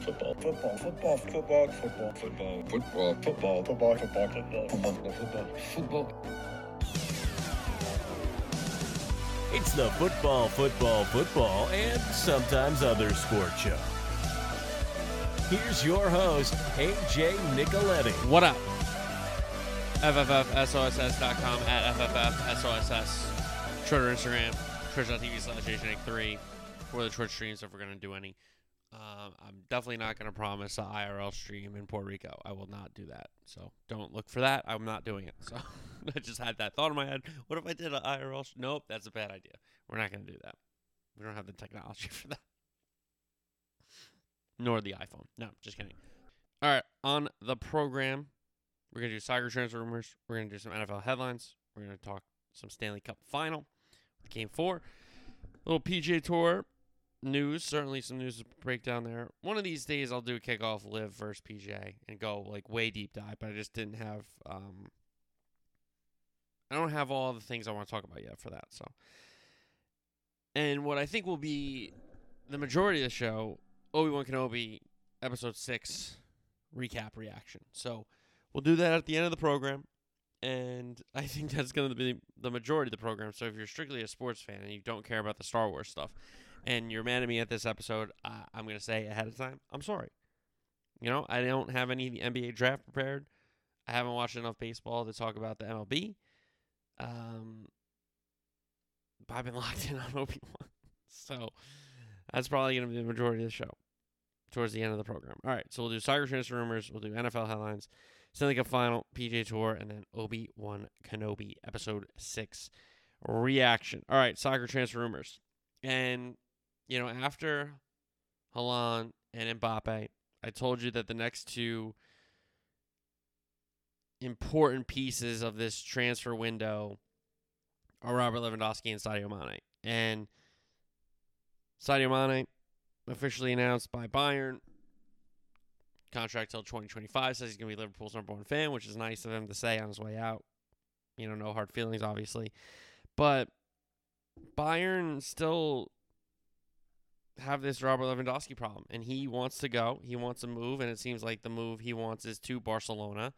Football. Football. Football. Football. Football. Football. Football. Football. Football. Football. Football. Football. Football. Football. It's the football, football, football, and sometimes other sport show. Here's your host, AJ Nicoletti. What up? FFFSOSS.com at FFFSOSS. Twitter, Instagram, twitch.tv slash AJNick3 for the Twitch streams if we're going to do any. Um, I'm definitely not going to promise an IRL stream in Puerto Rico. I will not do that. So don't look for that. I'm not doing it. So I just had that thought in my head. What if I did an IRL? Sh- nope, that's a bad idea. We're not going to do that. We don't have the technology for that. Nor the iPhone. No, just kidding. All right, on the program, we're going to do soccer transfer rumors. We're going to do some NFL headlines. We're going to talk some Stanley Cup final, game four. Little PGA Tour news, certainly some news to break down there. One of these days, I'll do a kickoff LIV versus PGA and go like way deep dive, but I just didn't have. Um, I don't have all the things I want to talk about yet for that. So, and what I think will be the majority of the show, Obi Wan Kenobi, episode six recap reaction. So, we'll do that at the end of the program. And I think that's going to be the majority of the program. So if you're strictly a sports fan and you don't care about the Star Wars stuff, and you're mad at me at this episode, uh, I'm going to say ahead of time, I'm sorry. You know, I don't have any NBA draft prepared. I haven't watched enough baseball to talk about the MLB. Um, but I've been locked in on Obi Wan. So that's probably going to be the majority of the show towards the end of the program. All right, so we'll do soccer transfer rumors, we'll do NFL headlines, Stanley Cup final, PGA Tour, and then Obi Wan Kenobi, episode six reaction. All right, soccer transfer rumors. And you know, after Haaland and Mbappe, I told you that the next two important pieces of this transfer window are Robert Lewandowski and Sadio Mane. And Sadio Mane officially announced by Bayern contract till 2025 says he's going to be Liverpool's number one fan, which is nice of him to say on his way out. You know, no hard feelings obviously. But Bayern still have this Robert Lewandowski problem, and he wants to go. He wants to move, and it seems like the move he wants is to Barcelona.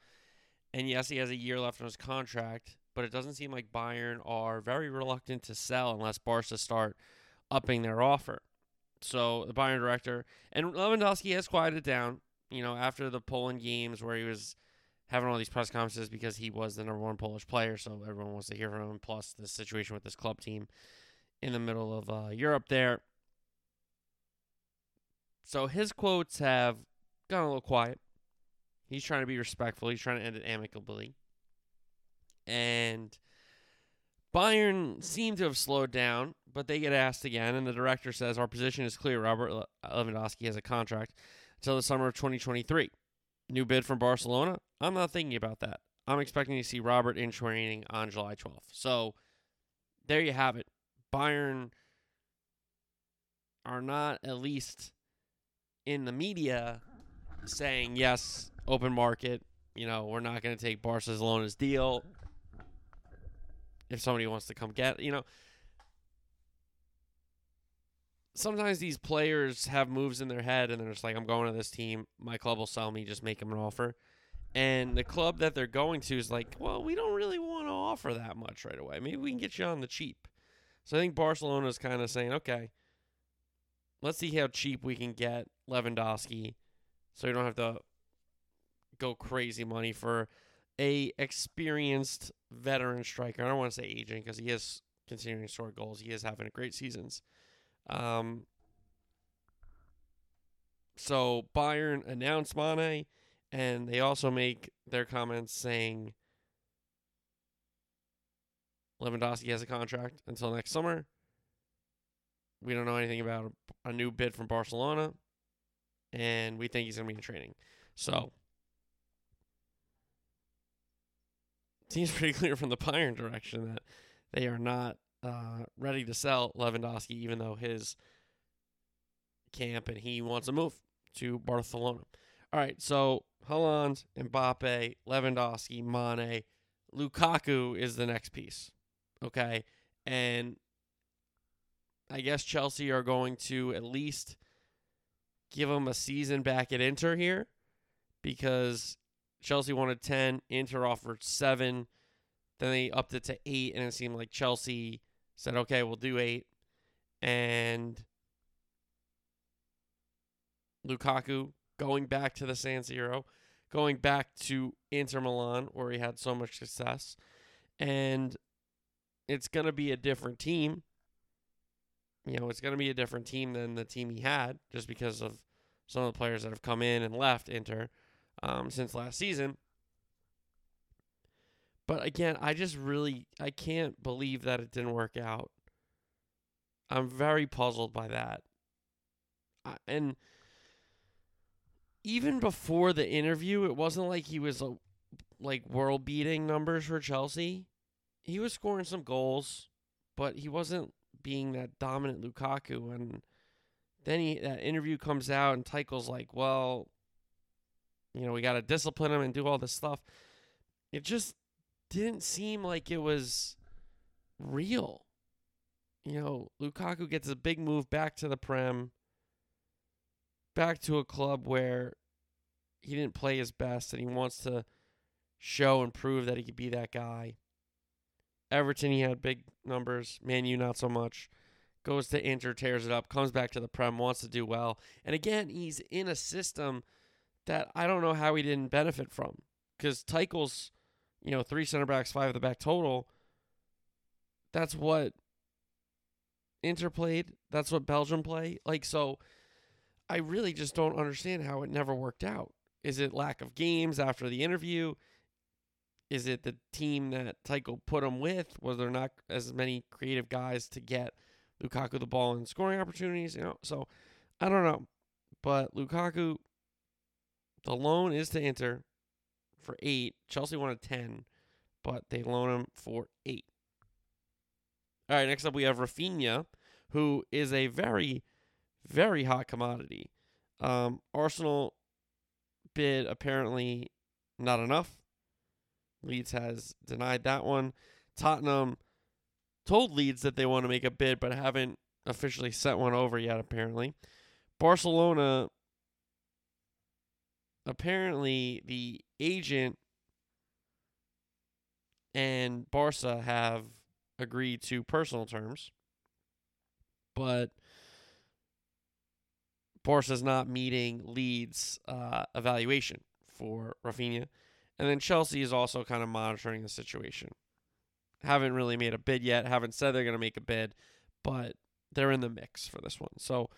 And yes, he has a year left on his contract, but it doesn't seem like Bayern are very reluctant to sell unless Barca start upping their offer. So the Bayern director and Lewandowski has quieted down. You know, after the Poland games where he was having all these press conferences because he was the number one Polish player, so everyone wants to hear from him. Plus the situation with this club team in the middle of uh, Europe there. So his quotes have gone a little quiet. He's trying to be respectful. He's trying to end it amicably. And Bayern seem to have slowed down, but they get asked again, and the director says, Our position is clear. Robert Lewandowski has a contract until the summer of 2023. New bid from Barcelona? I'm not thinking about that. I'm expecting to see Robert in training on July 12th. So there you have it. Bayern are not at least in the media saying yes, open market. You know, we're not going to take Barcelona's deal. If somebody wants to come get, you know, sometimes these players have moves in their head and they're just like, I'm going to this team. My club will sell me. Just make them an offer. And the club that they're going to is like, well, we don't really want to offer that much right away. Maybe we can get you on the cheap. So I think Barcelona is kind of saying, okay, let's see how cheap we can get Lewandowski, so you don't have to go crazy money for a experienced veteran striker. I don't want to say aging because he is continuing to score goals. He is having great seasons. Um, so Bayern announced Mane, and they also make their comments saying Lewandowski has a contract until next summer. We don't know anything about a, a new bid from Barcelona, and we think he's going to be in training. So, seems pretty clear from the Bayern direction that they are not uh, ready to sell Lewandowski, even though his camp and he wants to move to Barcelona. All right, so Haaland, Mbappe, Lewandowski, Mane, Lukaku is the next piece. Okay, and I guess Chelsea are going to at least give him a season back at Inter here because Chelsea wanted 10, Inter offered 7, then they upped it to 8 and it seemed like Chelsea said, "Okay, we'll do 8." And Lukaku going back to the San Siro, going back to Inter Milan where he had so much success. And it's going to be a different team. You know, it's going to be a different team than the team he had just because of some of the players that have come in and left Inter um, since last season. But again, I just really I can't believe that it didn't work out. I'm very puzzled by that. I, and even before the interview, it wasn't like he was a, like world beating numbers for Chelsea. He was scoring some goals, but he wasn't being that dominant Lukaku. And then he that interview comes out, and Tuchel's like, "Well, you know, we got to discipline him and do all this stuff." It just didn't seem like it was real. You know, Lukaku gets a big move back to the Prem back to a club where he didn't play his best and he wants to show and prove that he could be that guy. Everton, he had big numbers. Man U, not so much. Goes to Inter, tears it up, comes back to the Prem, wants to do well. And again, he's in a system that I don't know how he didn't benefit from. Because Tuchel's, you know, three center backs, five at the back total. That's what Inter played. That's what Belgium play. Like, so I really just don't understand how it never worked out. Is it lack of games after the interview? Is it the team that Tuchel put him with? Was there not as many creative guys to get Lukaku the ball and scoring opportunities? You know, so I don't know. But Lukaku, the loan is to Inter for eight. Chelsea wanted ten, but they loan him for eight. All right, next up we have Raphinha, who is a very very hot commodity. Um, Arsenal bid apparently not enough. Leeds has denied that one. Tottenham told Leeds that they want to make a bid, but haven't officially sent one over yet, apparently. Barcelona, apparently, the agent and Barca have agreed to personal terms, but Barca's not meeting Leeds' uh, evaluation for Raphinha. And then Chelsea is also kind of monitoring the situation. Haven't really made a bid yet, haven't said they're going to make a bid, but they're in the mix for this one. So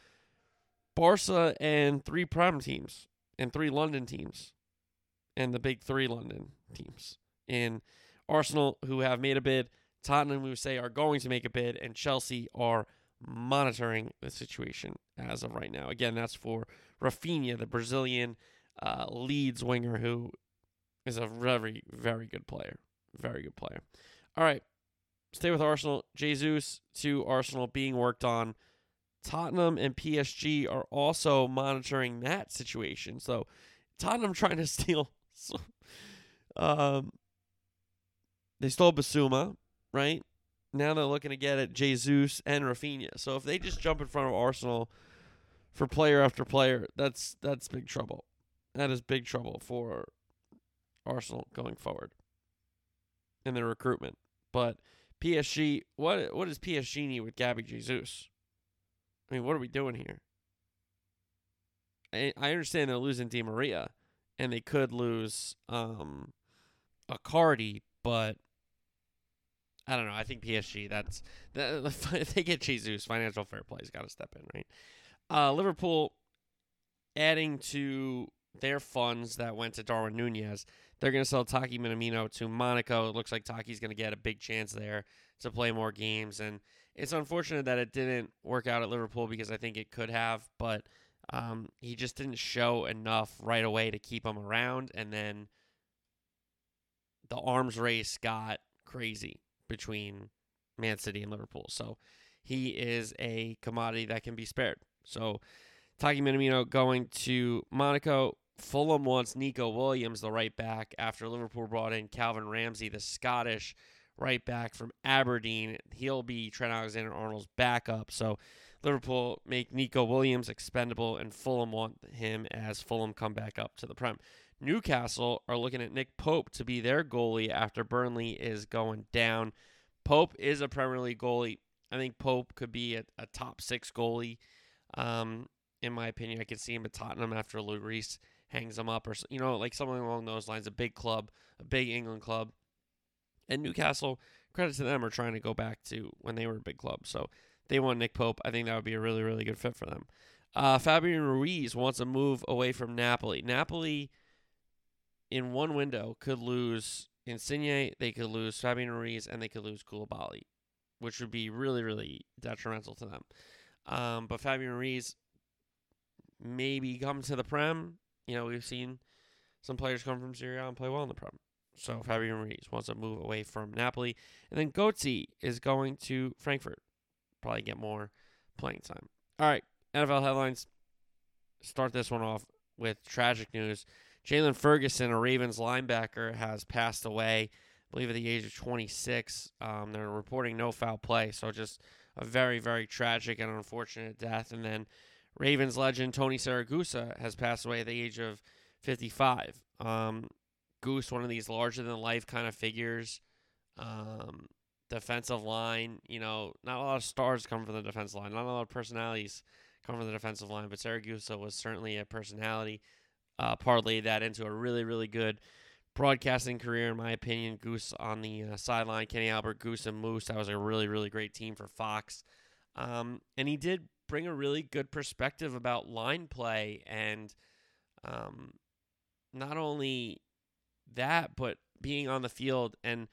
Barca and three Prem teams and three London teams and the big three London teams. In Arsenal, who have made a bid, Tottenham, who say are going to make a bid, and Chelsea are monitoring the situation as of right now. Again, that's for Raphinha, the Brazilian uh, Leeds winger, who is a very, very good player. Very good player. All right. Stay with Arsenal. Jesus to Arsenal being worked on. Tottenham and PSG are also monitoring that situation. So Tottenham trying to steal. um, they stole Bissouma, right? now they're looking to get at Jesus and Raphinha. So if they just jump in front of Arsenal for player after player, that's that's big trouble. That is big trouble for Arsenal going forward in their recruitment. But PSG, what what does PSG need with Gabby Jesus? I mean, what are we doing here? I I understand they're losing Di Maria, and they could lose um, Cardi, but I don't know. I think PSG. That's that, if they get Jesus, financial fair play's got to step in, right? Uh, Liverpool adding to their funds that went to Darwin Nunez. They're going to sell Taki Minamino to Monaco. It looks like Taki's going to get a big chance there to play more games, and it's unfortunate that it didn't work out at Liverpool because I think it could have, but um, he just didn't show enough right away to keep him around, and then the arms race got crazy between Man City and Liverpool. So he is a commodity that can be spared. So Taki Minamino going to Monaco. Fulham wants Nico Williams, the right back, after Liverpool brought in Calvin Ramsey, the Scottish right back from Aberdeen. He'll be Trent Alexander Arnold's backup. So Liverpool make Nico Williams expendable, and Fulham want him as Fulham come back up to the Prem. Newcastle are looking at Nick Pope to be their goalie after Burnley is going down. Pope is a Premier League goalie. I think Pope could be a, a top six goalie. Um, in my opinion, I could see him at Tottenham after Lou hangs them up, or you know, like something along those lines. A big club, a big England club, and Newcastle. Credit to them are trying to go back to when they were a big club. So they want Nick Pope. I think that would be a really, really good fit for them. Uh, Fabian Ruiz wants to move away from Napoli. Napoli, in one window, could lose Insigne, they could lose Fabian Ruiz, and they could lose Koulibaly, which would be really, really detrimental to them. Um, but Fabian Ruiz maybe come to the Prem. You know, we've seen some players come from Serie A and play well in the Prem. So Fabian Ruiz wants to move away from Napoli. And then Götze is going to Frankfurt. Probably get more playing time. All right, NFL headlines. Start this one off with tragic news. Jaylon Ferguson, a Ravens linebacker, has passed away, I believe at the age of 26. Um, they're reporting no foul play, so just a very, very tragic and unfortunate death. And then Ravens legend Tony Siragusa has passed away at the age of 55. Um, Goose, one of these larger than life kind of figures. Um, defensive line, you know, not a lot of stars come from the defensive line, not a lot of personalities come from the defensive line, but Siragusa was certainly a personality. Uh, parlay that into a really, really good broadcasting career, in my opinion. Goose on the uh, sideline, Kenny Albert, Goose, and Moose. That was a really, really great team for Fox. Um, and he did bring a really good perspective about line play and um, not only that, but being on the field. And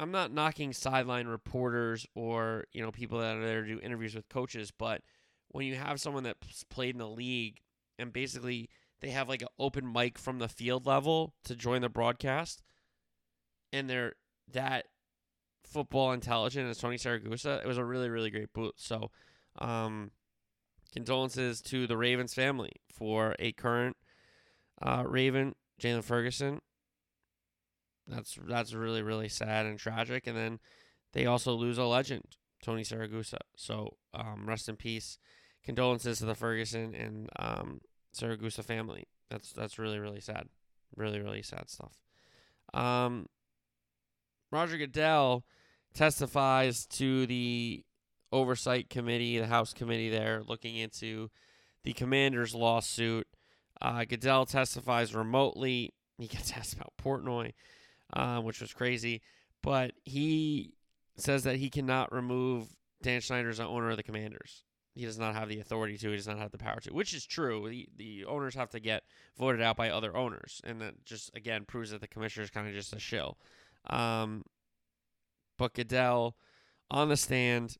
I'm not knocking sideline reporters or you know people that are there to do interviews with coaches, but when you have someone that's played in the league and basically they have like an open mic from the field level to join the broadcast, and they're that football intelligent as Tony Siragusa, it was a really really great boot. So, um, condolences to the Ravens family for a current uh, Raven, Jaylon Ferguson. That's that's really really sad and tragic. And then they also lose a legend, Tony Siragusa. So um, rest in peace. Condolences to the Ferguson and um, Siragusa family. That's that's really really sad. Really really sad stuff. Um, Roger Goodell testifies to the oversight committee, the House committee there, looking into the Commanders' lawsuit. Uh, Goodell testifies remotely. He gets asked about Portnoy, uh, which was crazy, but he says that he cannot remove Dan Snyder as the owner of the Commanders. He does not have the authority to. He does not have the power to, which is true. The, the owners have to get voted out by other owners, and that just again proves that the commissioner is kind of just a shill. Um, but Goodell on the stand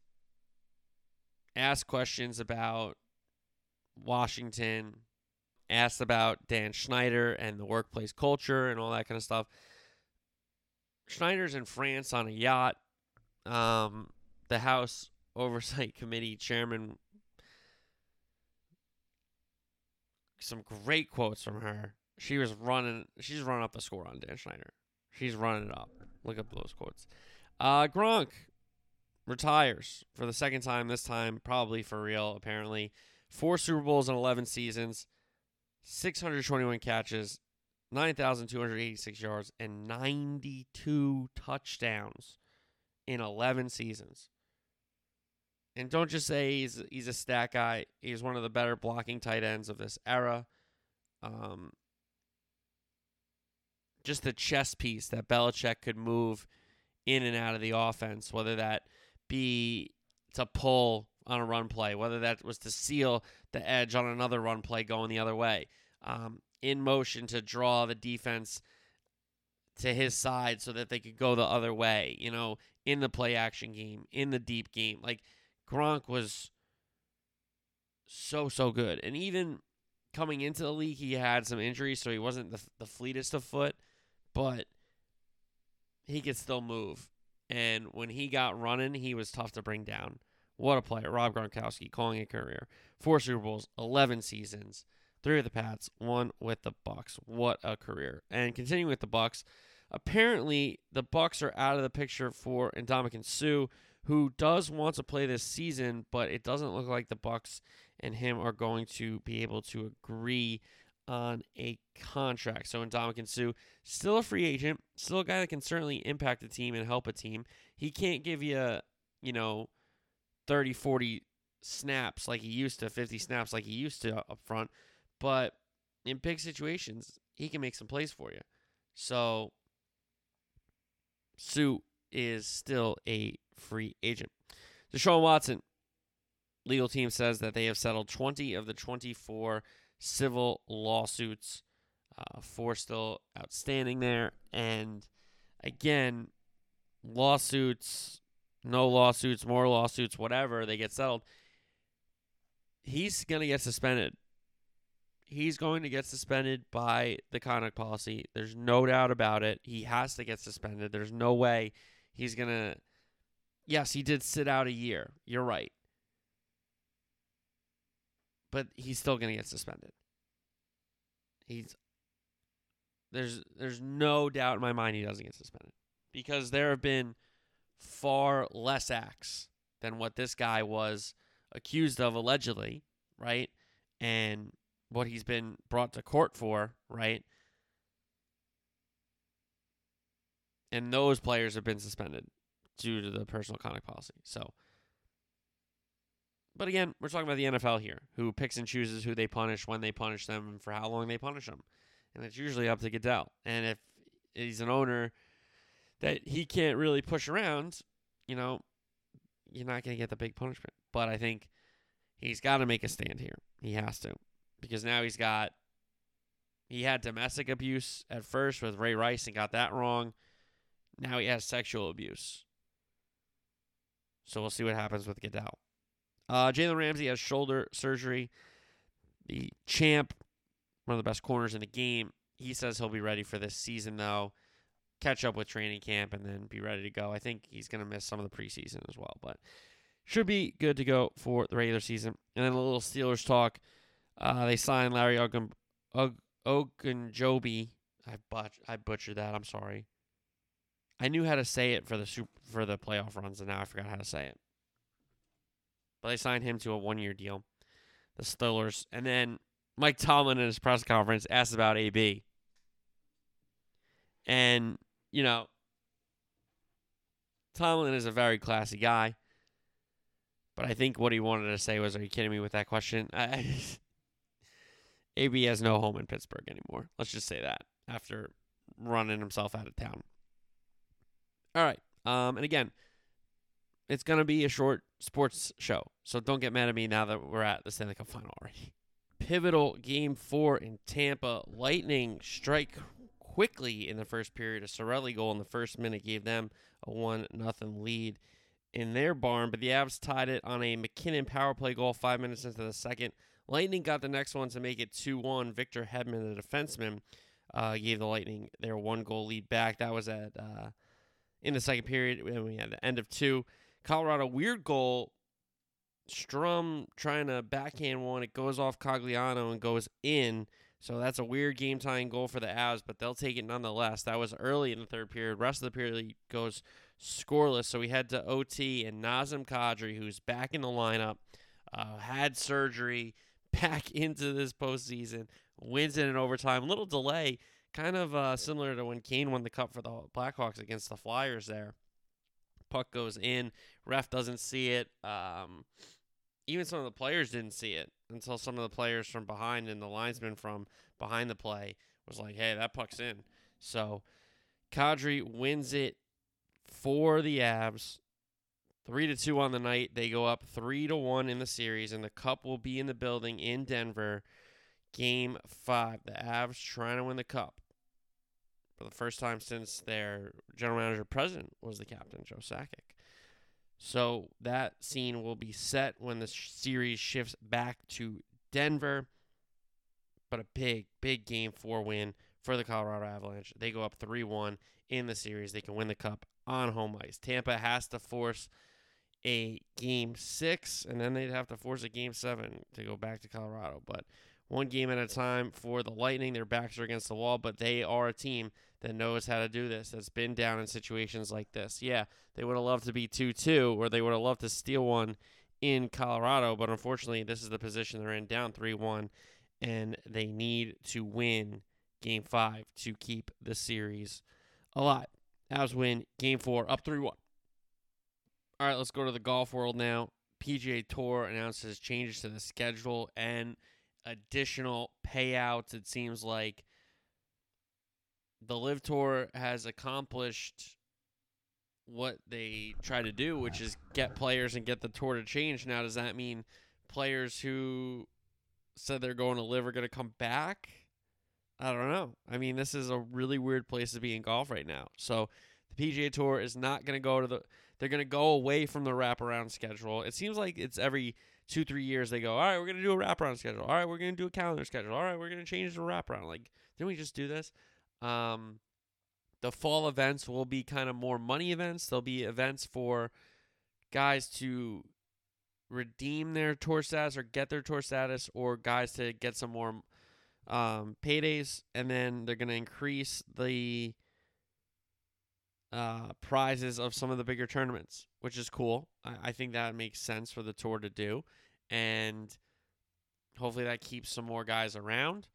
asked questions about Washington, asked about Dan Snyder and the workplace culture and all that kind of stuff. Snyder's in France on a yacht. Um, the House Oversight Committee chairman, some great quotes from her. She was running, she's running up the score on Dan Snyder. She's running it up. Look up those quotes. Uh, Gronk retires for the second time, this time probably for real, apparently. Four Super Bowls in 11 seasons, 621 catches, 9,286 yards, and 92 touchdowns in 11 seasons. And don't just say he's he's a stat guy. He's one of the better blocking tight ends of this era. Um, just the chess piece that Belichick could move in and out of the offense, whether that be to pull on a run play, whether that was to seal the edge on another run play going the other way, um, in motion to draw the defense to his side so that they could go the other way, you know, in the play action game, in the deep game. Like Gronk was so, so good. And even coming into the league, he had some injuries, so he wasn't the, the fleetest of foot, but he could still move. And when he got running, he was tough to bring down. What a player. Rob Gronkowski calling a career. Four Super Bowls, 11 seasons, three with the Pats, one with the Bucs. What a career. And continuing with the Bucs, apparently the Bucs are out of the picture for Ndamukong Suh, who does want to play this season, but it doesn't look like the Bucs and him are going to be able to agree on a contract. So Ndamukong Suh, still a free agent, still a guy that can certainly impact a team and help a team. He can't give you, you know, 30, 40 snaps like he used to, 50 snaps like he used to up front, but in big situations, he can make some plays for you. So Suh is still a free agent. Deshaun Watson, legal team says that they have settled 20 of the 24 civil lawsuits. Uh, four still outstanding there. And again, lawsuits, no lawsuits, more lawsuits, whatever, they get settled. He's going to get suspended. He's going to get suspended by the conduct policy. There's no doubt about it. He has to get suspended. There's no way he's going to. Yes, he did sit out a year. You're right but he's still going to get suspended. He's there's there's no doubt in my mind he doesn't get suspended because there have been far less acts than what this guy was accused of allegedly, right? And what he's been brought to court for, right? And those players have been suspended due to the personal conduct policy. So but again, we're talking about the NFL here, who picks and chooses who they punish, when they punish them, and for how long they punish them. And it's usually up to Goodell. And if he's an owner that he can't really push around, you know, you're not going to get the big punishment. But I think he's got to make a stand here. He has to. Because now he's got, he had domestic abuse at first with Ray Rice and got that wrong. Now he has sexual abuse. So we'll see what happens with Goodell. Uh, Jalen Ramsey has shoulder surgery. The champ, one of the best corners in the game, he says he'll be ready for this season, though. Catch up with training camp and then be ready to go. I think he's going to miss some of the preseason as well, but should be good to go for the regular season. And then a little Steelers talk. Uh, they signed Larry Ogun, Og, Ogunjobi. I butch, I butchered that. I'm sorry. I knew how to say it for the super, for the playoff runs, and now I forgot how to say it but they signed him to a one year deal. The Steelers. And then Mike Tomlin in his press conference asked about AB. And, you know, Tomlin is a very classy guy. But I think what he wanted to say was, Are you kidding me with that question? AB has no home in Pittsburgh anymore. Let's just say that after running himself out of town. All right. Um, and again, it's going to be a short sports show. So don't get mad at me now that we're at the Stanley Cup final already. Pivotal game four in Tampa. Lightning strike quickly in the first period. A Cirelli goal in the first minute gave them a 1 nothing lead in their barn, but the Avs tied it on a MacKinnon power play goal five minutes into the second. Lightning got the next one to make it 2 1. Victor Hedman, the defenseman, uh, gave the Lightning their one goal lead back. That was at uh, in the second period when we had the end of two. Colorado weird goal. Sturm trying to backhand one. It goes off Cogliano and goes in. So that's a weird game tying goal for the Avs, but they'll take it nonetheless. That was early in the third period. Rest of the period goes scoreless. So we head to OT and Nazem Kadri, who's back in the lineup, uh, had surgery, back into this postseason, wins it in overtime. Little delay, kind of uh, similar to when Kane won the cup for the Blackhawks against the Flyers there puck goes in. Ref doesn't see it. Um, even some of the players didn't see it until some of the players from behind and the linesman from behind the play was like, "Hey, that puck's in." So Kadri wins it for the Avs. Three to two on the night. They go up three to one in the series, and the cup will be in the building in Denver. Game five. The Avs trying to win the cup for the first time since their general manager president was the captain, Joe Sakic. So that scene will be set when the series shifts back to Denver. But a big, big game four win for the Colorado Avalanche. They go up 3 1 in the series. They can win the cup on home ice. Tampa has to force a game six, and then they'd have to force a game seven to go back to Colorado. But one game at a time for the Lightning. Their backs are against the wall, but they are a team that knows how to do this, that's been down in situations like this. Yeah, they would have loved to be 2 2, or they would have loved to steal one in Colorado, but unfortunately, this is the position they're in, down 3 1, and they need to win game five to keep the series alive. Avs win game four, up 3 1. All right, let's go to the golf world now. PGA Tour announces changes to the schedule and additional payouts. It seems like the LIV Tour has accomplished what they try to do, which is get players and get the tour to change. Now, does that mean players who said they're going to LIV are going to come back? I don't know. I mean, this is a really weird place to be in golf right now. So the PGA Tour is not going to go to the. They're going to go away from the wraparound schedule. It seems like it's every two, three years they go, all right, we're going to do a wraparound schedule. All right, we're going to do a calendar schedule. All right, we're going to change the wraparound. Like, didn't we just do this? Um, the fall events will be kind of more money events. There'll be events for guys to redeem their tour status or get their tour status, or guys to get some more um, paydays, and then they're going to increase the uh, prizes of some of the bigger tournaments, which is cool. I, I think that makes sense for the tour to do, and hopefully that keeps some more guys around.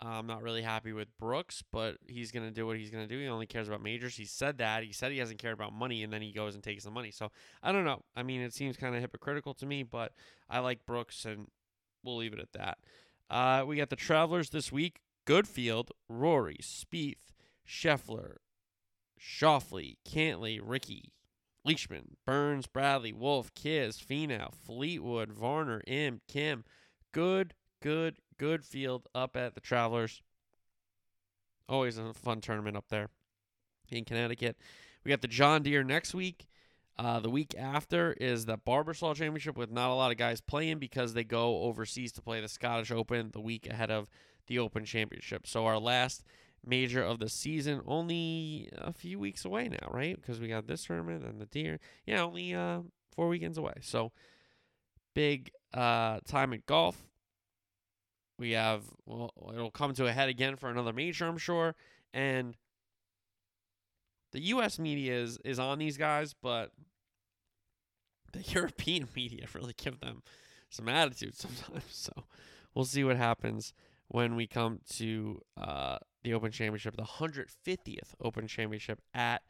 Uh, I'm not really happy with Brooks, but he's going to do what he's going to do. He only cares about majors. He said that. He said he hasn't cared about money, and then he goes and takes the money. So I don't know. I mean, it seems kind of hypocritical to me, but I like Brooks, and we'll leave it at that. Uh, we got the Travelers this week. Goodfield, Rory, Spieth, Scheffler, Schauffele, Cantlay, Rickie, Leishman, Burns, Bradley, Wolff, Kiss, Finau, Fleetwood, Varner, M, Kim. Good, good, good field up at the Travelers. Always a fun tournament up there in Connecticut. We got the John Deere next week. Uh, the week after is the Barbasol Championship with not a lot of guys playing because they go overseas to play the Scottish Open the week ahead of the Open Championship. So our last major of the season only a few weeks away now, right? Because we got this tournament and the deer. Yeah, only uh, four weekends away. So big uh, time in golf. We have well, it'll come to a head again for another major, I'm sure, and the U.S. media is is on these guys, but the European media really give them some attitude sometimes. So we'll see what happens when we come to uh, the Open Championship, the 150th Open Championship at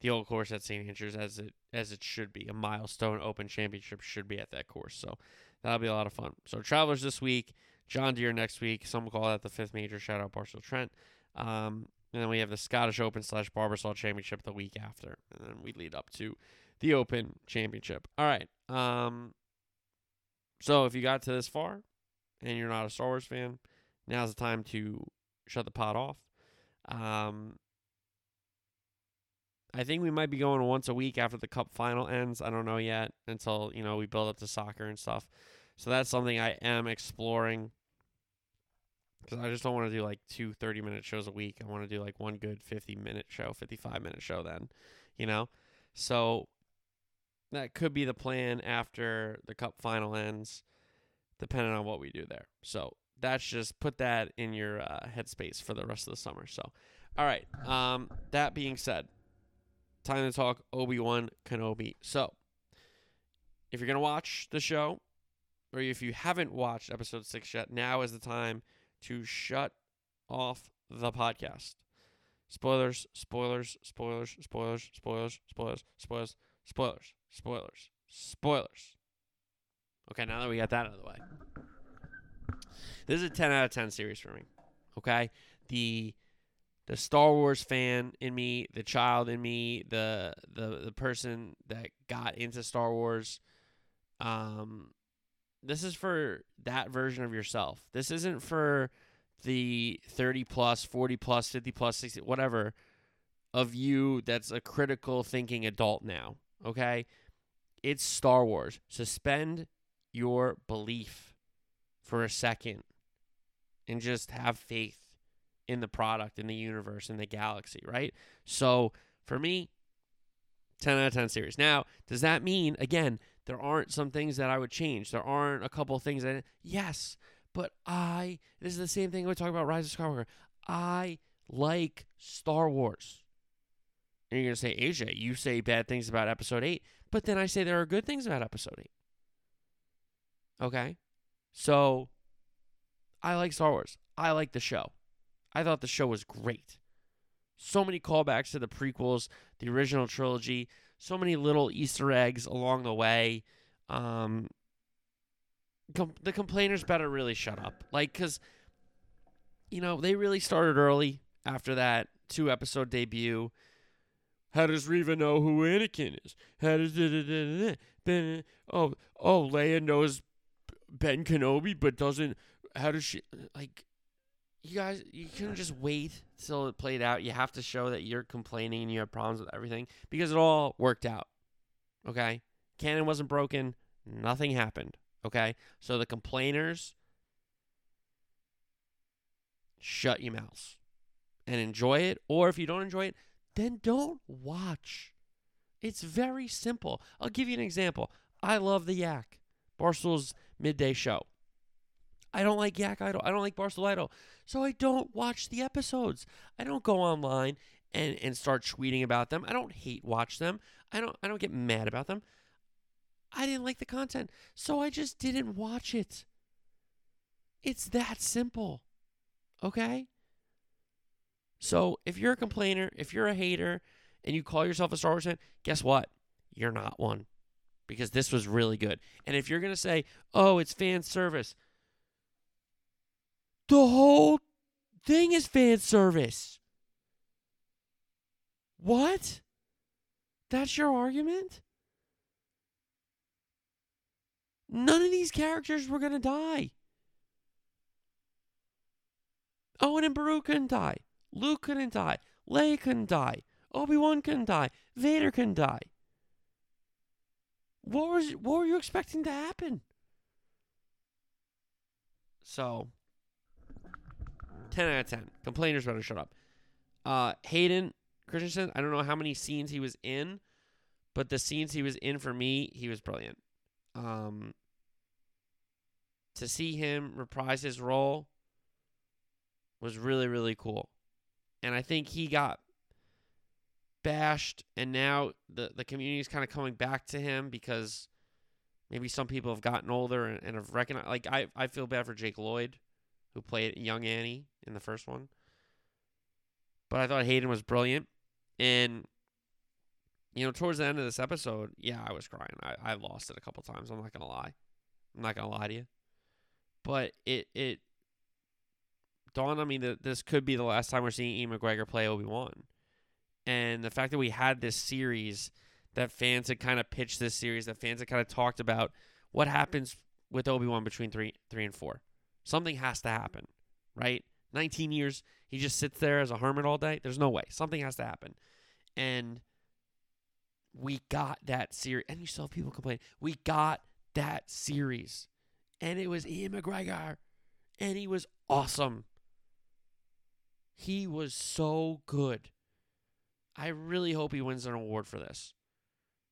the old course at St. Andrews, as it as it should be. A milestone Open Championship should be at that course. So that'll be a lot of fun. So Travelers this week, John Deere next week. Some call that the fifth major. Shout out Barstool Trent. Um, and then we have the Scottish Open slash Barbasol Championship the week after. And then we lead up to the Open Championship. All right. Um, so if you got to this far and you're not a Star Wars fan, now's the time to shut the pot off. Um, I think we might be going once a week after the Cup final ends. I don't know yet until you know we build up to soccer and stuff. So that's something I am exploring because I just don't want to do like two 30 minute shows a week. I want to do like one good 50 minute show, 55 minute show then, you know? So that could be the plan after the cup final ends, depending on what we do there. So that's just put that in your uh, headspace for the rest of the summer. So, all right. Um, that being said, time to talk Obi Wan Kenobi. So, if you're gonna watch the show, or if you haven't watched episode six yet, now is the time to shut off the podcast. Spoilers, spoilers, spoilers, spoilers, spoilers, spoilers, spoilers, spoilers, spoilers, spoilers. Okay, now that we got that out of the way. This is a 10 out of 10 series for me. Okay? The the Star Wars fan in me, the child in me, the the the person that got into Star Wars um this is for that version of yourself. This isn't for the 30 plus, 40 plus, 50 plus, 60, whatever of you that's a critical thinking adult now. Okay? It's Star Wars. Suspend your belief for a second and just have faith in the product, in the universe, in the galaxy, right? So for me, 10 out of 10 series. Now, does that mean, again, there aren't some things that I would change? There aren't a couple things that, yes, but I, this is the same thing we talk about Rise of Skywalker. I like Star Wars. And you're going to say, AJ, you say bad things about episode 8, but then I say there are good things about episode 8. Okay? So, I like Star Wars. I like the show. I thought the show was great. So many callbacks to the prequels, the original trilogy, so many little Easter eggs along the way. Um, com- the complainers better really shut up. Like, because, you know, they really started early after that two episode debut. How does Reva know who Anakin is? How does da, da, da, da, ben, oh oh Leia knows Ben Kenobi but doesn't how does she like you guys you couldn't just wait till it played out. You have to show that you're complaining and you have problems with everything because it all worked out. Okay? Canon wasn't broken, nothing happened. Okay? So the complainers shut your mouths and enjoy it or if you don't enjoy it, then don't watch. It's very simple. I'll give you an example. I love the Yak, Barstool's midday show. I don't like Yak Idol. I don't like Idol. So I don't watch the episodes. I don't go online and, and start tweeting about them. I don't hate watch them. I don't I don't get mad about them. I didn't like the content. So I just didn't watch it. It's that simple. Okay? So if you're a complainer, if you're a hater, and you call yourself a Star Wars fan, guess what? You're not one. Because this was really good. And if you're going to say, oh, it's fan service, the whole thing is fan service. What? That's your argument? None of these characters were going to die. Owen and Beru couldn't die. Luke couldn't die. Leia couldn't die. Obi Wan couldn't die. Vader couldn't die. What was what were you expecting to happen? So, ten out of ten. Complainers better shut up. Uh, Hayden Christensen. I don't know how many scenes he was in, but the scenes he was in for me, he was brilliant. Um, to see him reprise his role was really really cool, and I think he got bashed and now the the community is kind of coming back to him because maybe some people have gotten older and, and have recognized like I, I feel bad for Jake Lloyd who played young Annie in the first one. But I thought Hayden was brilliant and you know towards the end of this episode yeah I was crying. I, I lost it a couple times I'm not gonna lie. I'm not gonna lie to you. But it it dawned on me that this could be the last time we're seeing Ewan McGregor play Obi-Wan and the fact that we had this series that fans had kind of pitched this series that fans had kind of talked about what happens with Obi-Wan between 3 3 and 4 something has to happen right? 19 years he just sits there as a hermit all day? There's no way. Something has to happen. And we got that series and you have people complain we got that series. And it was Ewan McGregor and he was awesome. He was so good I really hope he wins an award for this.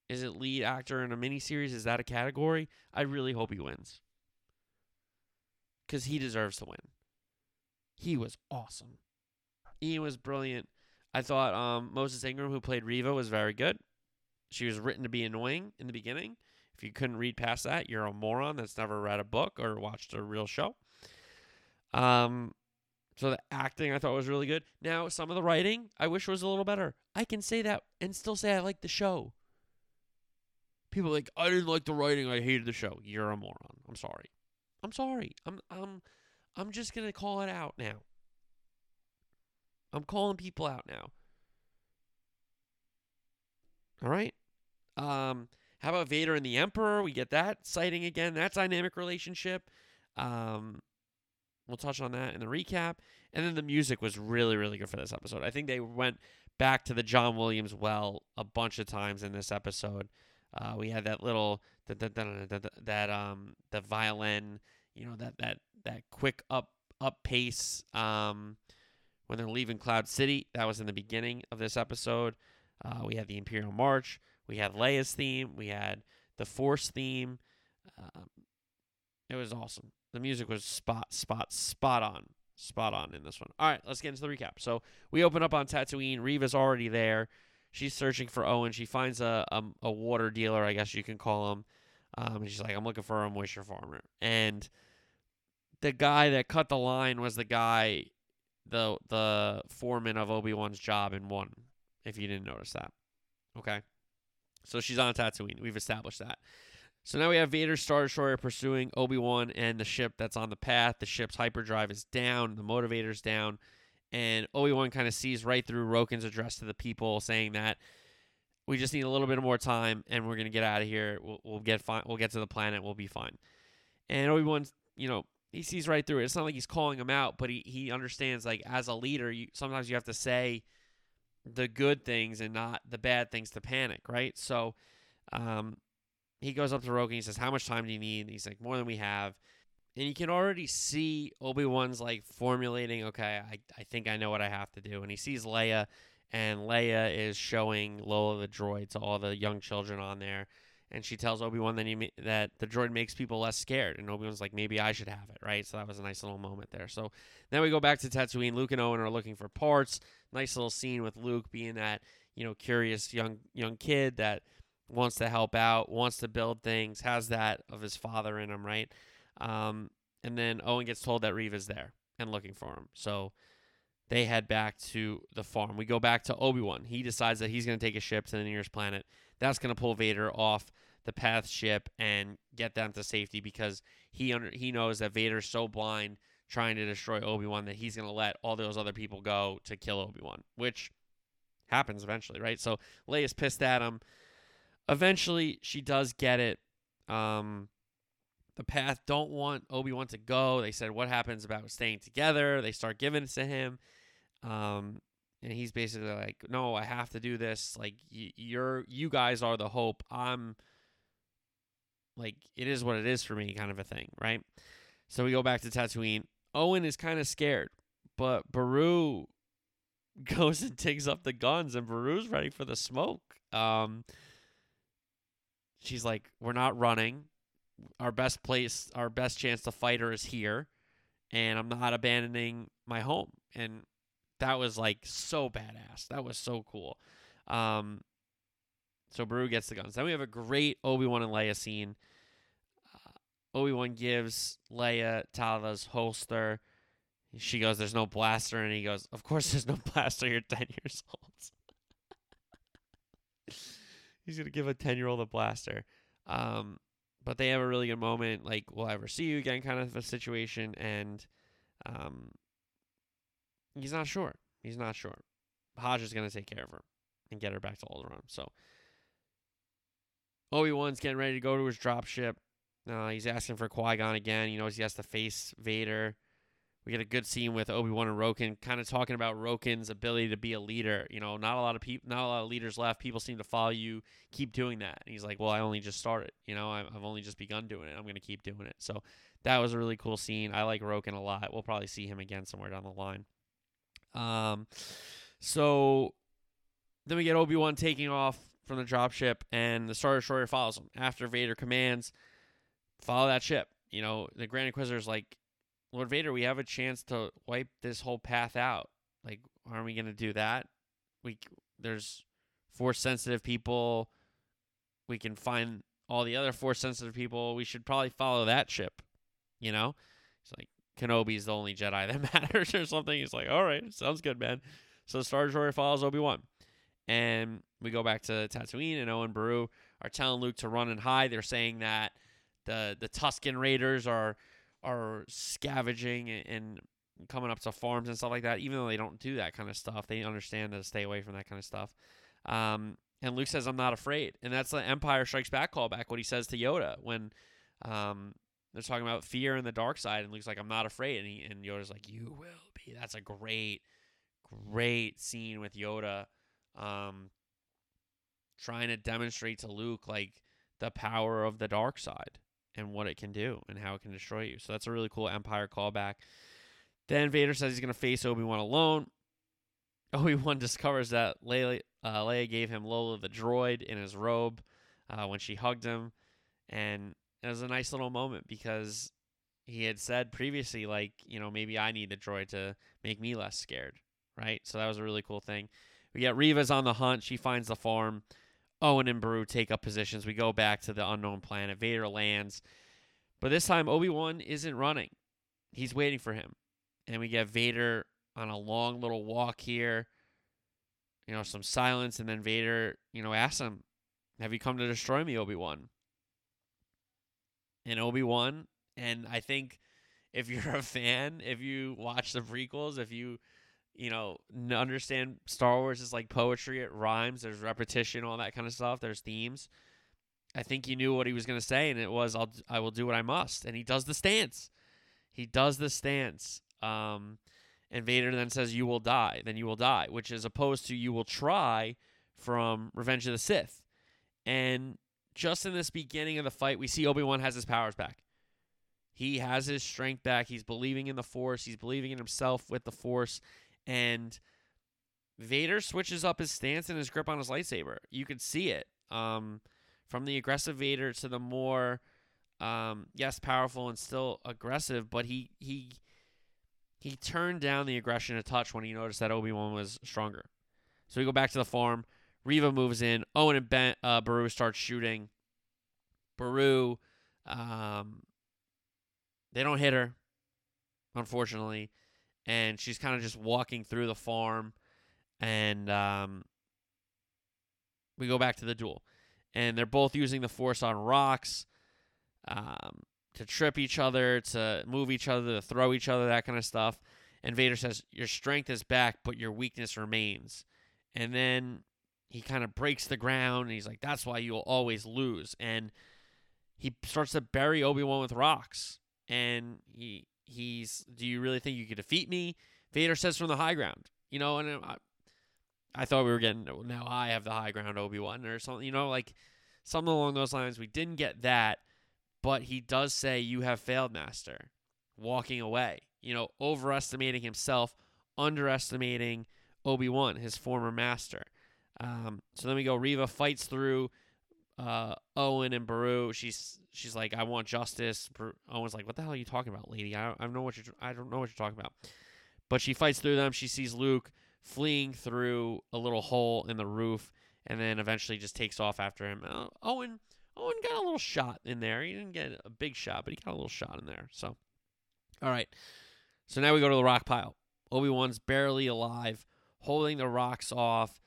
Is it lead actor in a miniseries? Is that a category? I really hope he wins. Because he deserves to win. He was awesome. Ewan was brilliant. I thought um, Moses Ingram, who played Reva, was very good. She was written to be annoying in the beginning. If you couldn't read past that, you're a moron that's never read a book or watched a real show. Um, so the acting I thought was really good. Now some of the writing I wish was a little better. I can say that and still say I like the show. People like I didn't like the writing. I hated the show. You're a moron. I'm sorry. I'm sorry. I'm I'm I'm just gonna call it out now. I'm calling people out now. All right. Um, how about Vader and the Emperor? We get that sighting again. That dynamic relationship. Um, we'll touch on that in the recap. And then the music was really, really good for this episode. I think they went back to the John Williams well a bunch of times in this episode. Uh, we had that little that um the violin, you know that that that quick up up pace um when they're leaving Cloud City. That was in the beginning of this episode. Uh, we had the Imperial March. We had Leia's theme. We had the Force theme. Um, it was awesome. The music was spot spot spot on spot on in this one. All right, let's get into the recap. So we open up on Tatooine. Reva's already there. She's searching for Owen. She finds a a, a water dealer, I guess you can call him. Um, and she's like, I'm looking for a moisture farmer. And the guy that cut the line was the guy, the the foreman of Obi Wan's job in one. If you didn't notice that, okay. So she's on Tatooine. We've established that. So now we have Vader's Star Destroyer pursuing Obi Wan and the ship that's on the path. The ship's hyperdrive is down, the motivator's down, and Obi Wan kind of sees right through Roken's address to the people, saying that we just need a little bit more time, and we're gonna get out of here. We'll, we'll get fine. We'll get to the planet. We'll be fine. And Obi Wan's, you know, he sees right through it. It's not like he's calling him out, but he he understands like as a leader, you sometimes you have to say the good things and not the bad things to panic, right? So. Um, he goes up to Roken. And he says, "How much time do you need?" And he's like, "More than we have." And you can already see Obi Wan's like formulating. Okay, I I think I know what I have to do. And he sees Leia, and Leia is showing Lola the droid to all the young children on there. And she tells Obi Wan that he that the droid makes people less scared. And Obi Wan's like, maybe I should have it, right? So that was a nice little moment there. So then we go back to Tatooine. Luke and Owen are looking for parts. Nice little scene with Luke being that you know curious young young kid that wants to help out, wants to build things, has that of his father in him, right? Um, and then Owen gets told that Reva's there and looking for him. So they head back to the farm. We go back to Obi Wan. He decides that he's going to take a ship to the nearest planet. That's going to pull Vader off the path ship and get them to safety because he under, he knows that Vader's so blind trying to destroy Obi Wan that he's going to let all those other people go to kill Obi Wan, which happens eventually, right? So Leia's pissed at him eventually she does get it. Um, the path don't want Obi Wan to go. They said, "What happens about staying together?" They start giving it to him, um, and he's basically like, "No, I have to do this. Like, y- you're you guys are the hope. I'm like, it is what it is for me, kind of a thing, right?" So we go back to Tatooine. Owen is kind of scared, but Beru goes and takes up the guns, and Beru's ready for the smoke. Um, she's like, "We're not running. Our best place, our best chance to fight her is here, and I'm not abandoning my home." And that was like so badass. That was so cool. Um, so Beru gets the guns. Then we have a great Obi Wan and Leia scene. Uh, Obi Wan gives Leia Tala's holster. She goes, "There's no blaster," and he goes, "Of course, there's no blaster. You're ten years old." He's gonna give a ten year old a blaster. Um, but they have a really good moment, like we'll ever see you again, kind of a situation, and um, he's not sure. He's not sure. Hodge is gonna take care of her and get her back to Alderaan. So Obi Wan's getting ready to go to his dropship. Uh, he's asking for Qui Gon again. He knows he has to face Vader. We get a good scene with Obi Wan and Roken, kind of talking about Roken's ability to be a leader. You know, not a lot of people, not a lot of leaders left. People seem to follow you. Keep doing that. And he's like, "Well, I only just started. You know, I've only just begun doing it. I'm going to keep doing it." So that was a really cool scene. I like Roken a lot. We'll probably see him again somewhere down the line. Um, so then we get Obi Wan taking off from the dropship, and the Star Destroyer follows him after Vader commands, "Follow that ship." You know, the Grand Inquisitor's like, Lord Vader, we have a chance to wipe this whole path out. Like, aren't we gonna do that? We there's force sensitive people. We can find all the other force sensitive people. We should probably follow that ship. You know, it's like Kenobi's the only Jedi that matters or something. He's like, all right, sounds good, man. So Star Destroyer follows Obi Wan, and we go back to Tatooine, and Owen Baru are telling Luke to run and hide. They're saying that the the Tusken Raiders are are scavenging and coming up to farms and stuff like that. Even though they don't do that kind of stuff, they understand to stay away from that kind of stuff. Um, and Luke says, "I'm not afraid," and that's the Empire Strikes Back callback. What he says to Yoda when um, they're talking about fear and the dark side, and Luke's like, "I'm not afraid," and, he, and Yoda's like, "You will be." That's a great, great scene with Yoda, um, trying to demonstrate to Luke like the power of the dark side and what it can do and how it can destroy you. So that's a really cool Empire callback. Then Vader says he's going to face Obi Wan alone. Obi Wan discovers that Leia, uh, Leia gave him Lola the droid in his robe uh, when she hugged him, and it was a nice little moment because he had said previously, like, you know, maybe I need the droid to make me less scared, right? So that was a really cool thing. We get Reva's on the hunt. She finds the farm. Owen and Beru take up positions. We go back to the unknown planet. Vader lands. But this time, Obi Wan isn't running. He's waiting for him. And we get Vader on a long little walk here. You know, some silence. And then Vader, you know, asks him, Have you come to destroy me, Obi Wan? And Obi Wan, and I think if you're a fan, if you watch the prequels, if you you know, understand Star Wars is like poetry. It rhymes. There's repetition, all that kind of stuff. There's themes. I think he knew what he was going to say, and it was, "I'll, I will do what I must." And he does the stance. He does the stance. Um, and Vader then says, "You will die." Then you will die, which is opposed to "You will try" from Revenge of the Sith. And just in this beginning of the fight, we see Obi Wan has his powers back. He has his strength back. He's believing in the Force. He's believing in himself with the Force and Vader switches up his stance and his grip on his lightsaber. You could see it um, from the aggressive Vader to the more, um, yes, powerful and still aggressive, but he he he turned down the aggression a touch when he noticed that Obi Wan was stronger. So we go back to the farm. Reva moves in. Owen and ben, uh, Beru start shooting. Beru, um, they don't hit her, unfortunately and she's kind of just walking through the farm, and um, we go back to the duel, and they're both using the force on rocks. Um, to trip each other, to move each other, to throw each other, that kind of stuff. And Vader says, Your strength is back, but your weakness remains. And then he kind of breaks the ground and he's like, That's why you'll always lose. And he starts to bury Obi Wan with rocks. And he he's, do you really think you could defeat me? Vader says from the high ground, you know, and I, I thought we were getting, now I have the high ground, Obi Wan, or something, you know, like something along those lines. We didn't get that, but he does say, You have failed, Master, walking away, you know, overestimating himself, underestimating Obi Wan, his former master. Um, so then we go. Reva fights through uh, Owen and Beru. She's she's like, I want justice. Owen's like, what the hell are you talking about, lady? I don't, I don't know what you're I don't know what you're talking about. But she fights through them. She sees Luke fleeing through a little hole in the roof, and then eventually just takes off after him. Uh, Owen Owen got a little shot in there. He didn't get a big shot, but he got a little shot in there. So, all right. So now we go to the rock pile. Obi Wan's barely alive, holding the rocks off.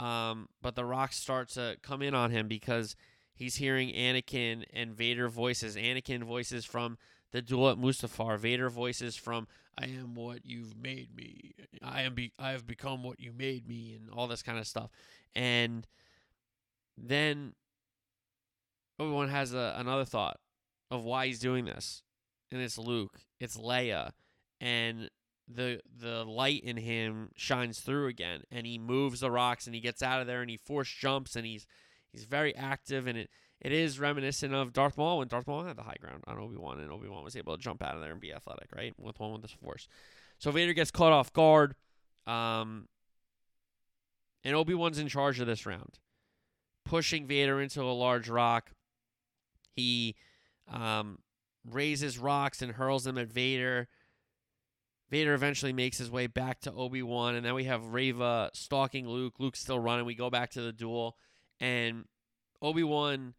Um, but the rocks start to come in on him because he's hearing Anakin and Vader voices. Anakin voices from the duel at Mustafar. Vader voices from "I am what you've made me. I am be I have become what you made me," and all this kind of stuff. And then Obi Wan has a, another thought of why he's doing this, and it's Luke, it's Leia, and the the light in him shines through again and he moves the rocks and he gets out of there and he force jumps and he's he's very active and it it is reminiscent of Darth Maul when Darth Maul had the high ground on Obi-Wan and Obi-Wan was able to jump out of there and be athletic, right? With one with the force. So Vader gets caught off guard. Um and Obi-Wan's in charge of this round. Pushing Vader into a large rock. He um raises rocks and hurls them at Vader. Vader eventually makes his way back to Obi Wan, and then we have Reva stalking Luke. Luke's still running. We go back to the duel, and Obi Wan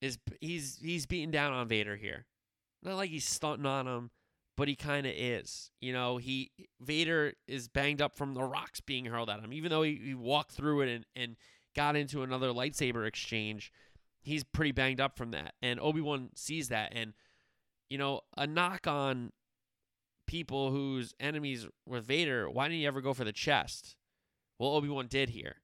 is he's he's beating down on Vader here. Not like he's stunting on him, but he kind of is. You know, he Vader is banged up from the rocks being hurled at him. Even though he, he walked through it and, and got into another lightsaber exchange, he's pretty banged up from that. And Obi Wan sees that, and you know, a knock on people whose enemies were Vader, why didn't he ever go for the chest? Well, Obi Wan did here.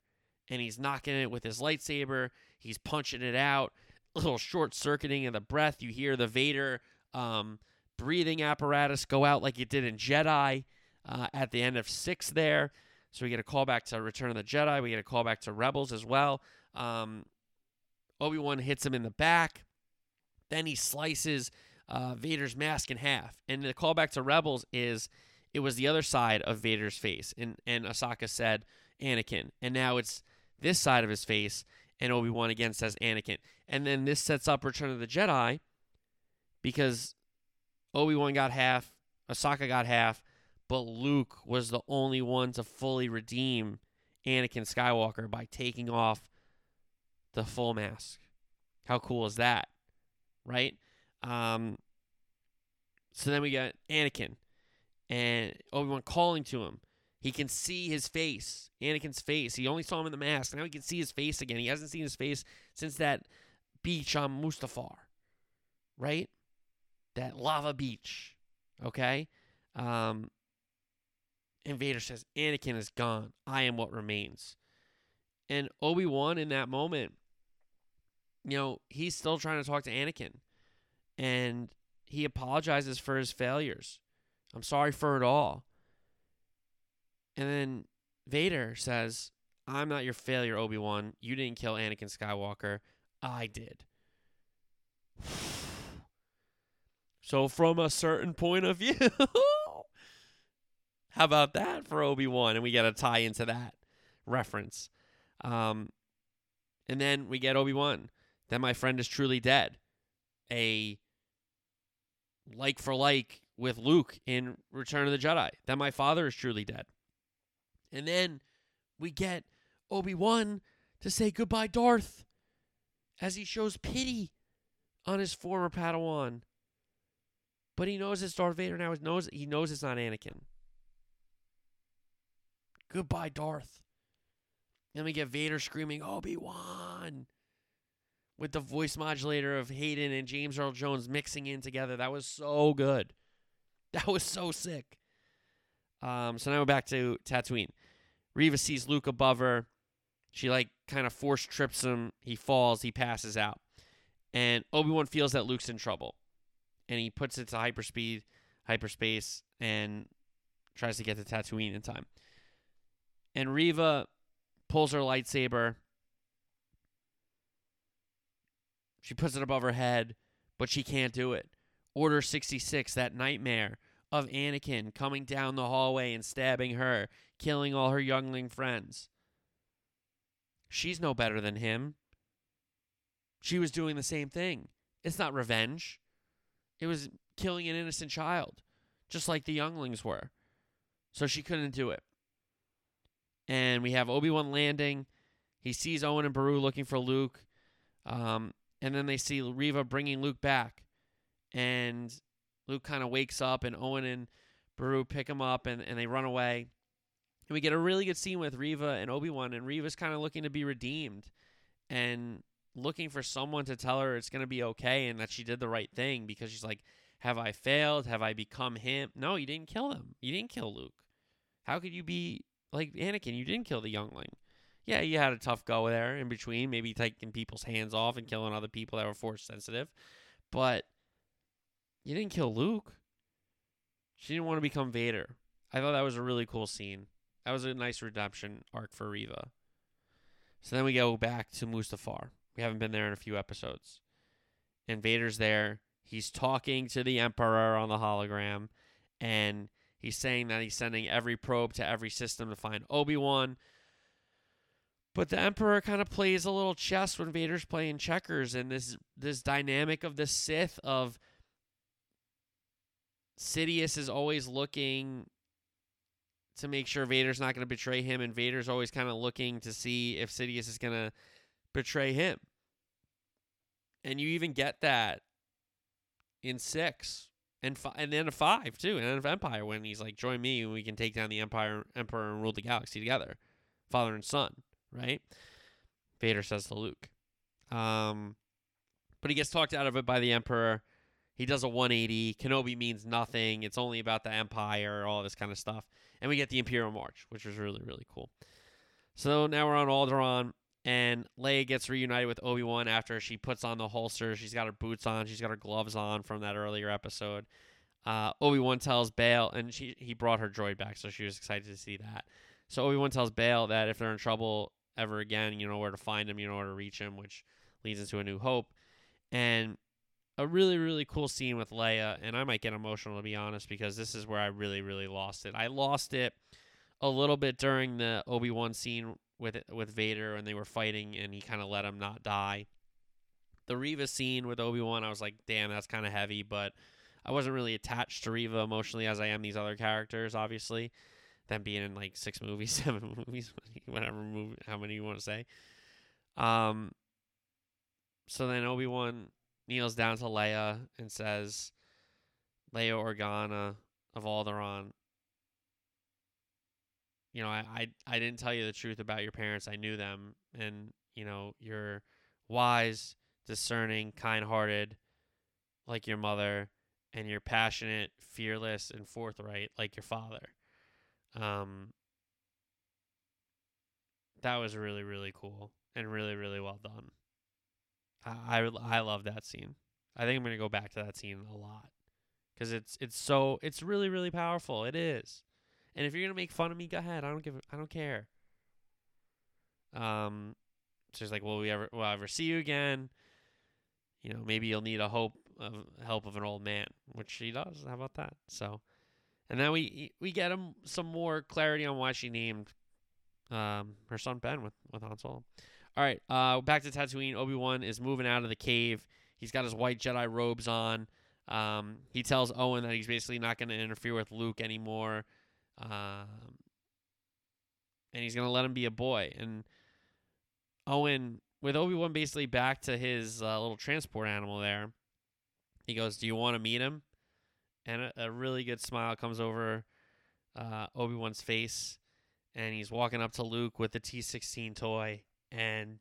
And he's knocking it with his lightsaber. He's punching it out. A little short circuiting of the breath. You hear the Vader um, breathing apparatus go out like it did in Jedi uh, at the end of six there. So we get a call back to Return of the Jedi. We get a call back to Rebels as well. Um, Obi Wan hits him in the back. Then he slices uh, Vader's mask in half. And the callback to Rebels is it was the other side of Vader's face. And, and Ahsoka said Anakin. And now it's this side of his face. And Obi Wan again says Anakin. And then this sets up Return of the Jedi because Obi Wan got half, Ahsoka got half, but Luke was the only one to fully redeem Anakin Skywalker by taking off the full mask. How cool is that? Right? Um, so then we got Anakin and Obi Wan calling to him. He can see his face, Anakin's face. He only saw him in the mask. Now he can see his face again. He hasn't seen his face since that beach on Mustafar, right? That lava beach, okay? Um, and Vader says, Anakin is gone. I am what remains. And Obi Wan in that moment, you know, he's still trying to talk to Anakin. And he apologizes for his failures. I'm sorry for it all. And then Vader says, I'm not your failure, Obi Wan. You didn't kill Anakin Skywalker. I did. so, from a certain point of view, how about that for Obi Wan? And we get a tie into that reference. Um, and then we get Obi Wan. Then my friend is truly dead. A like for like with Luke in Return of the Jedi. that my father is truly dead. And then we get Obi Wan to say goodbye, Darth, as he shows pity on his former Padawan. But he knows it's Darth Vader now. He knows he knows it's not Anakin. Goodbye, Darth. Then we get Vader screaming, Obi Wan, with the voice modulator of Hayden and James Earl Jones mixing in together. That was so good. That was so sick. Um, so now we're back to Tatooine. Reva sees Luke above her. She like kind of force trips him. He falls. He passes out. And Obi Wan feels that Luke's in trouble, and he puts it to hyperspeed, hyperspace, and tries to get to Tatooine in time. And Reva pulls her lightsaber. She puts it above her head, but she can't do it. Order 66, that nightmare of Anakin coming down the hallway and stabbing her, killing all her youngling friends. She's no better than him. She was doing the same thing. It's not revenge. It was killing an innocent child, just like the younglings were. So she couldn't do it. And we have Obi Wan landing. He sees Owen and Beru looking for Luke. Um, and then they see Reva bringing Luke back. And Luke kind of wakes up, and Owen and Beru pick him up, and, and they run away. And we get a really good scene with Reva and Obi Wan, and Reva's kind of looking to be redeemed and looking for someone to tell her it's going to be okay and that she did the right thing because she's like, Have I failed? Have I become him? No, you didn't kill him. You didn't kill Luke. How could you be like Anakin? You didn't kill the youngling. Yeah, you had a tough go there in between, maybe taking people's hands off and killing other people that were force sensitive. But you didn't kill Luke. She didn't want to become Vader. I thought that was a really cool scene. That was a nice redemption arc for Reva. So then we go back to Mustafar. We haven't been there in a few episodes. And Vader's there. He's talking to the Emperor on the hologram. And he's saying that he's sending every probe to every system to find Obi Wan. But the Emperor kind of plays a little chess when Vader's playing checkers, and this this dynamic of the Sith of Sidious is always looking to make sure Vader's not going to betray him, and Vader's always kind of looking to see if Sidious is going to betray him. And you even get that in six and fi- and then a five too, and then of Empire when he's like, "Join me, and we can take down the Empire, Emperor, and rule the galaxy together, father and son." Right? Vader says to Luke. Um, but he gets talked out of it by the Emperor. He does a 180. Kenobi means nothing. It's only about the Empire, all this kind of stuff. And we get the Imperial March, which was really, really cool. So now we're on Alderaan, and Leia gets reunited with Obi Wan after she puts on the holster. She's got her boots on. She's got her gloves on from that earlier episode. Uh, Obi Wan tells Bail, and she he brought her droid back, so she was excited to see that. So Obi Wan tells Bail that if they're in trouble ever again, you know where to find him, you know where to reach him, which leads into a new hope. And a really really cool scene with Leia, and I might get emotional to be honest because this is where I really really lost it. I lost it a little bit during the Obi Wan scene with with Vader and they were fighting, and he kind of let him not die. The Reva scene with Obi Wan, I was like, damn, that's kind of heavy, but I wasn't really attached to Reva emotionally as I am these other characters, obviously. Them being in like six movies, seven movies, whatever movie, how many you want to say. Um. So then Obi Wan kneels down to Leia and says, "Leia Organa of Alderaan, you know, I, I I didn't tell you the truth about your parents. I knew them, and you know, you're wise, discerning, kind-hearted, like your mother, and you're passionate, fearless, and forthright, like your father. Um, that was really really cool and really really well done. I I, I love that scene. I think I'm gonna go back to that scene a lot because it's it's so it's really really powerful. It is. And if you're gonna make fun of me, go ahead. I don't give. I don't care. Um, so she's like, "Will we ever? Will I ever see you again? You know, maybe you'll need a hope of help of an old man, which she does. How about that? So, and then we we get him some more clarity on why she named um her son Ben with with Han Solo. All right, uh, back to Tatooine. Obi Wan is moving out of the cave. He's got his white Jedi robes on. Um, he tells Owen that he's basically not going to interfere with Luke anymore. Um, and he's going to let him be a boy. And Owen, with Obi Wan basically back to his uh, little transport animal there, he goes, Do you want to meet him? And a, a, really good smile comes over uh, Obi Wan's face. And he's walking up to Luke with the T 16 toy. And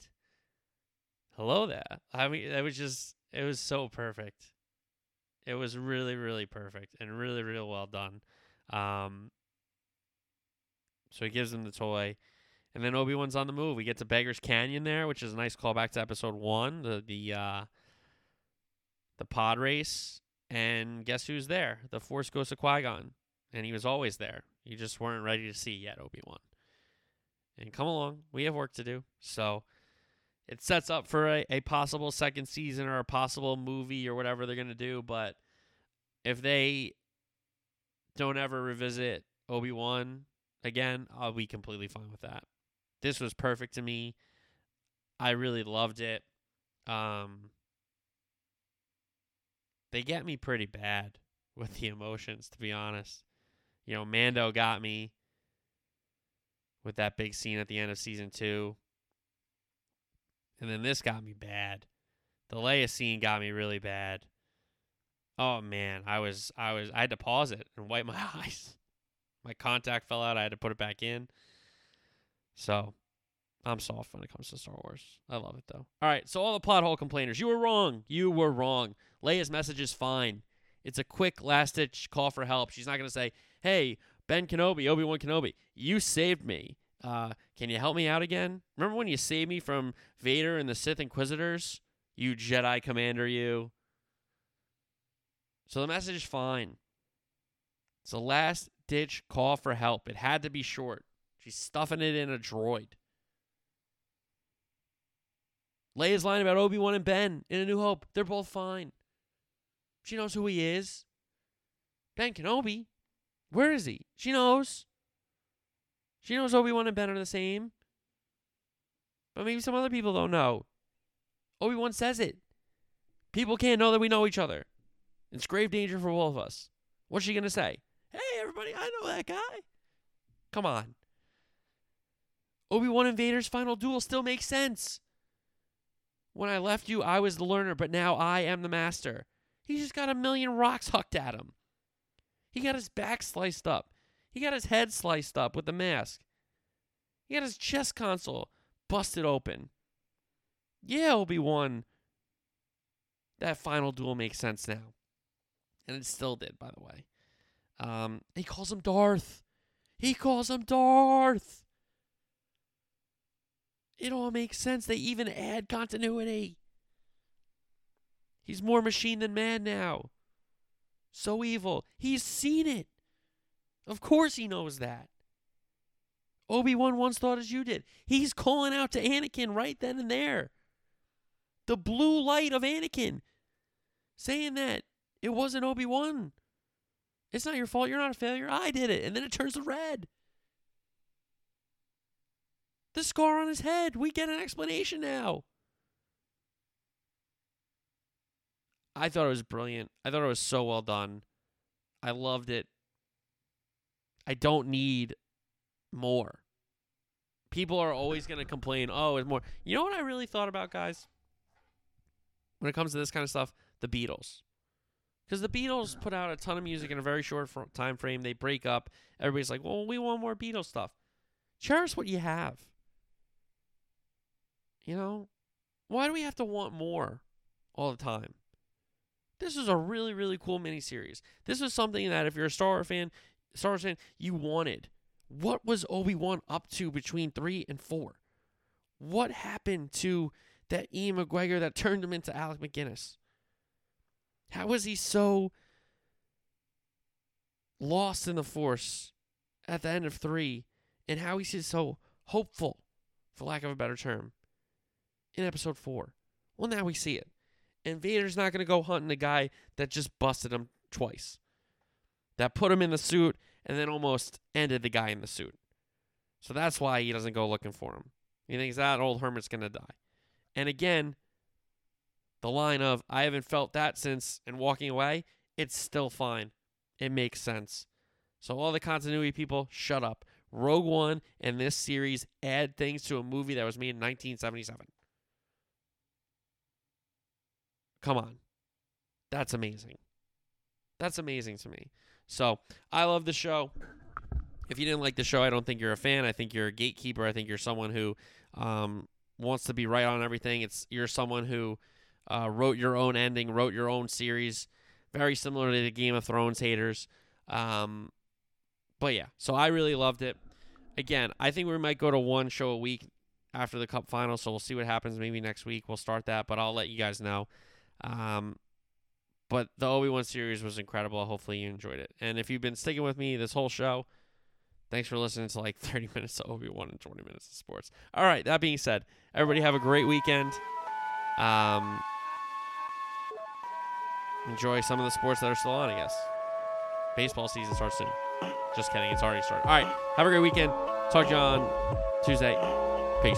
hello there. I mean, that was just, it was so perfect. It was really, really perfect and really, really well done. Um, so he gives him the toy. And then Obi Wan's on the move. We get to Beggar's Canyon there, which is a nice callback to episode one, the the uh, the pod race. And guess who's there? The Force Ghost of Qui Gon, and he was always there. You just weren't ready to see yet, Obi Wan. And come along, we have work to do. So it sets up for a, a possible second season or a possible movie or whatever they're gonna do. But if they don't ever revisit Obi Wan again, I'll be completely fine with that. This was perfect to me. I really loved it. Um, they get me pretty bad with the emotions, to be honest. You know, Mando got me with that big scene at the end of season two. And then this got me bad. The Leia scene got me really bad. Oh man, I was I was I had to pause it and wipe my eyes my contact fell out. I had to put it back in. So I'm soft when it comes to Star Wars. I love it though. All right, so all the plot hole complainers, you were wrong. You were wrong. Leia's message is fine. It's a quick last ditch call for help. She's not going to say, "Hey, Ben Kenobi, Obi Wan Kenobi, you saved me. Uh, can you help me out again? Remember when you saved me from Vader and the Sith Inquisitors? You Jedi Commander, you." So the message is fine. It's a last ditch call for help. It had to be short. She's stuffing it in a droid. Leia's line about Obi Wan and Ben in A New Hope, they're both fine. She knows who he is. Ben Kenobi, where is he? She knows. She knows Obi Wan and Ben are the same. But maybe some other people don't know. Obi Wan says it. People can't know that we know each other. It's grave danger for all of us. What's she going to say? Hey, everybody, I know that guy. Come on. Obi Wan and Vader's final duel still makes sense. When I left you, I was the learner, but now I am the master. He just got a million rocks hucked at him. He got his back sliced up. He got his head sliced up with the mask. He got his chest console busted open. Yeah, Obi Wan. That final duel makes sense now. And it still did, by the way. Um, he calls him Darth. He calls him Darth. It all makes sense. They even add continuity. He's more machine than man now. So evil. He's seen it. Of course he knows that. Obi Wan once thought as you did. He's calling out to Anakin right then and there. The blue light of Anakin. Saying that it wasn't Obi Wan. It's not your fault. You're not a failure. I did it. And then it turns to red. The scar on his head. We get an explanation now. I thought it was brilliant. I thought it was so well done. I loved it. I don't need more. People are always going to complain, oh, it's more. You know what I really thought about, guys? When it comes to this kind of stuff, the Beatles. Because the Beatles put out a ton of music in a very short time frame. They break up. Everybody's like, well, we want more Beatles stuff. Cherish what you have. You know? Why do we have to want more all the time? This is a really, really cool miniseries. This was something that if you're a Star Wars fan, Star Wars fan, you wanted. What was Obi Wan up to between three and four? What happened to that Ewan McGregor that turned him into Alec McGinnis? How was he so lost in the Force at the end of three, and how he's so hopeful, for lack of a better term, in episode four? Well, now we see it. And Vader's not going to go hunting a guy that just busted him twice, that put him in the suit and then almost ended the guy in the suit. So that's why he doesn't go looking for him. He thinks that old hermit's going to die. And again, the line of, I haven't felt that since, and walking away, it's still fine. It makes sense. So, all the continuity people, shut up. Rogue One and this series add things to a movie that was made in 1977. Come on. That's amazing. That's amazing to me. So, I love the show. If you didn't like the show, I don't think you're a fan. I think you're a gatekeeper. I think you're someone who um, wants to be right on everything. It's you're someone who uh, wrote your own ending, wrote your own series, very similar to the Game of Thrones haters. Um, but yeah, so I really loved it. Again, I think we might go to one show a week after the Cup final, so we'll see what happens. Maybe next week we'll start that, but I'll let you guys know. Um, but the Obi Wan series was incredible. Hopefully you enjoyed it. And if you've been sticking with me this whole show, thanks for listening to like 30 minutes of Obi Wan and 20 minutes of sports. All right, that being said, everybody have a great weekend. Um, enjoy some of the sports that are still on, I guess. Baseball season starts soon. Just kidding, it's already started. All right, have a great weekend. Talk to you on Tuesday. Peace.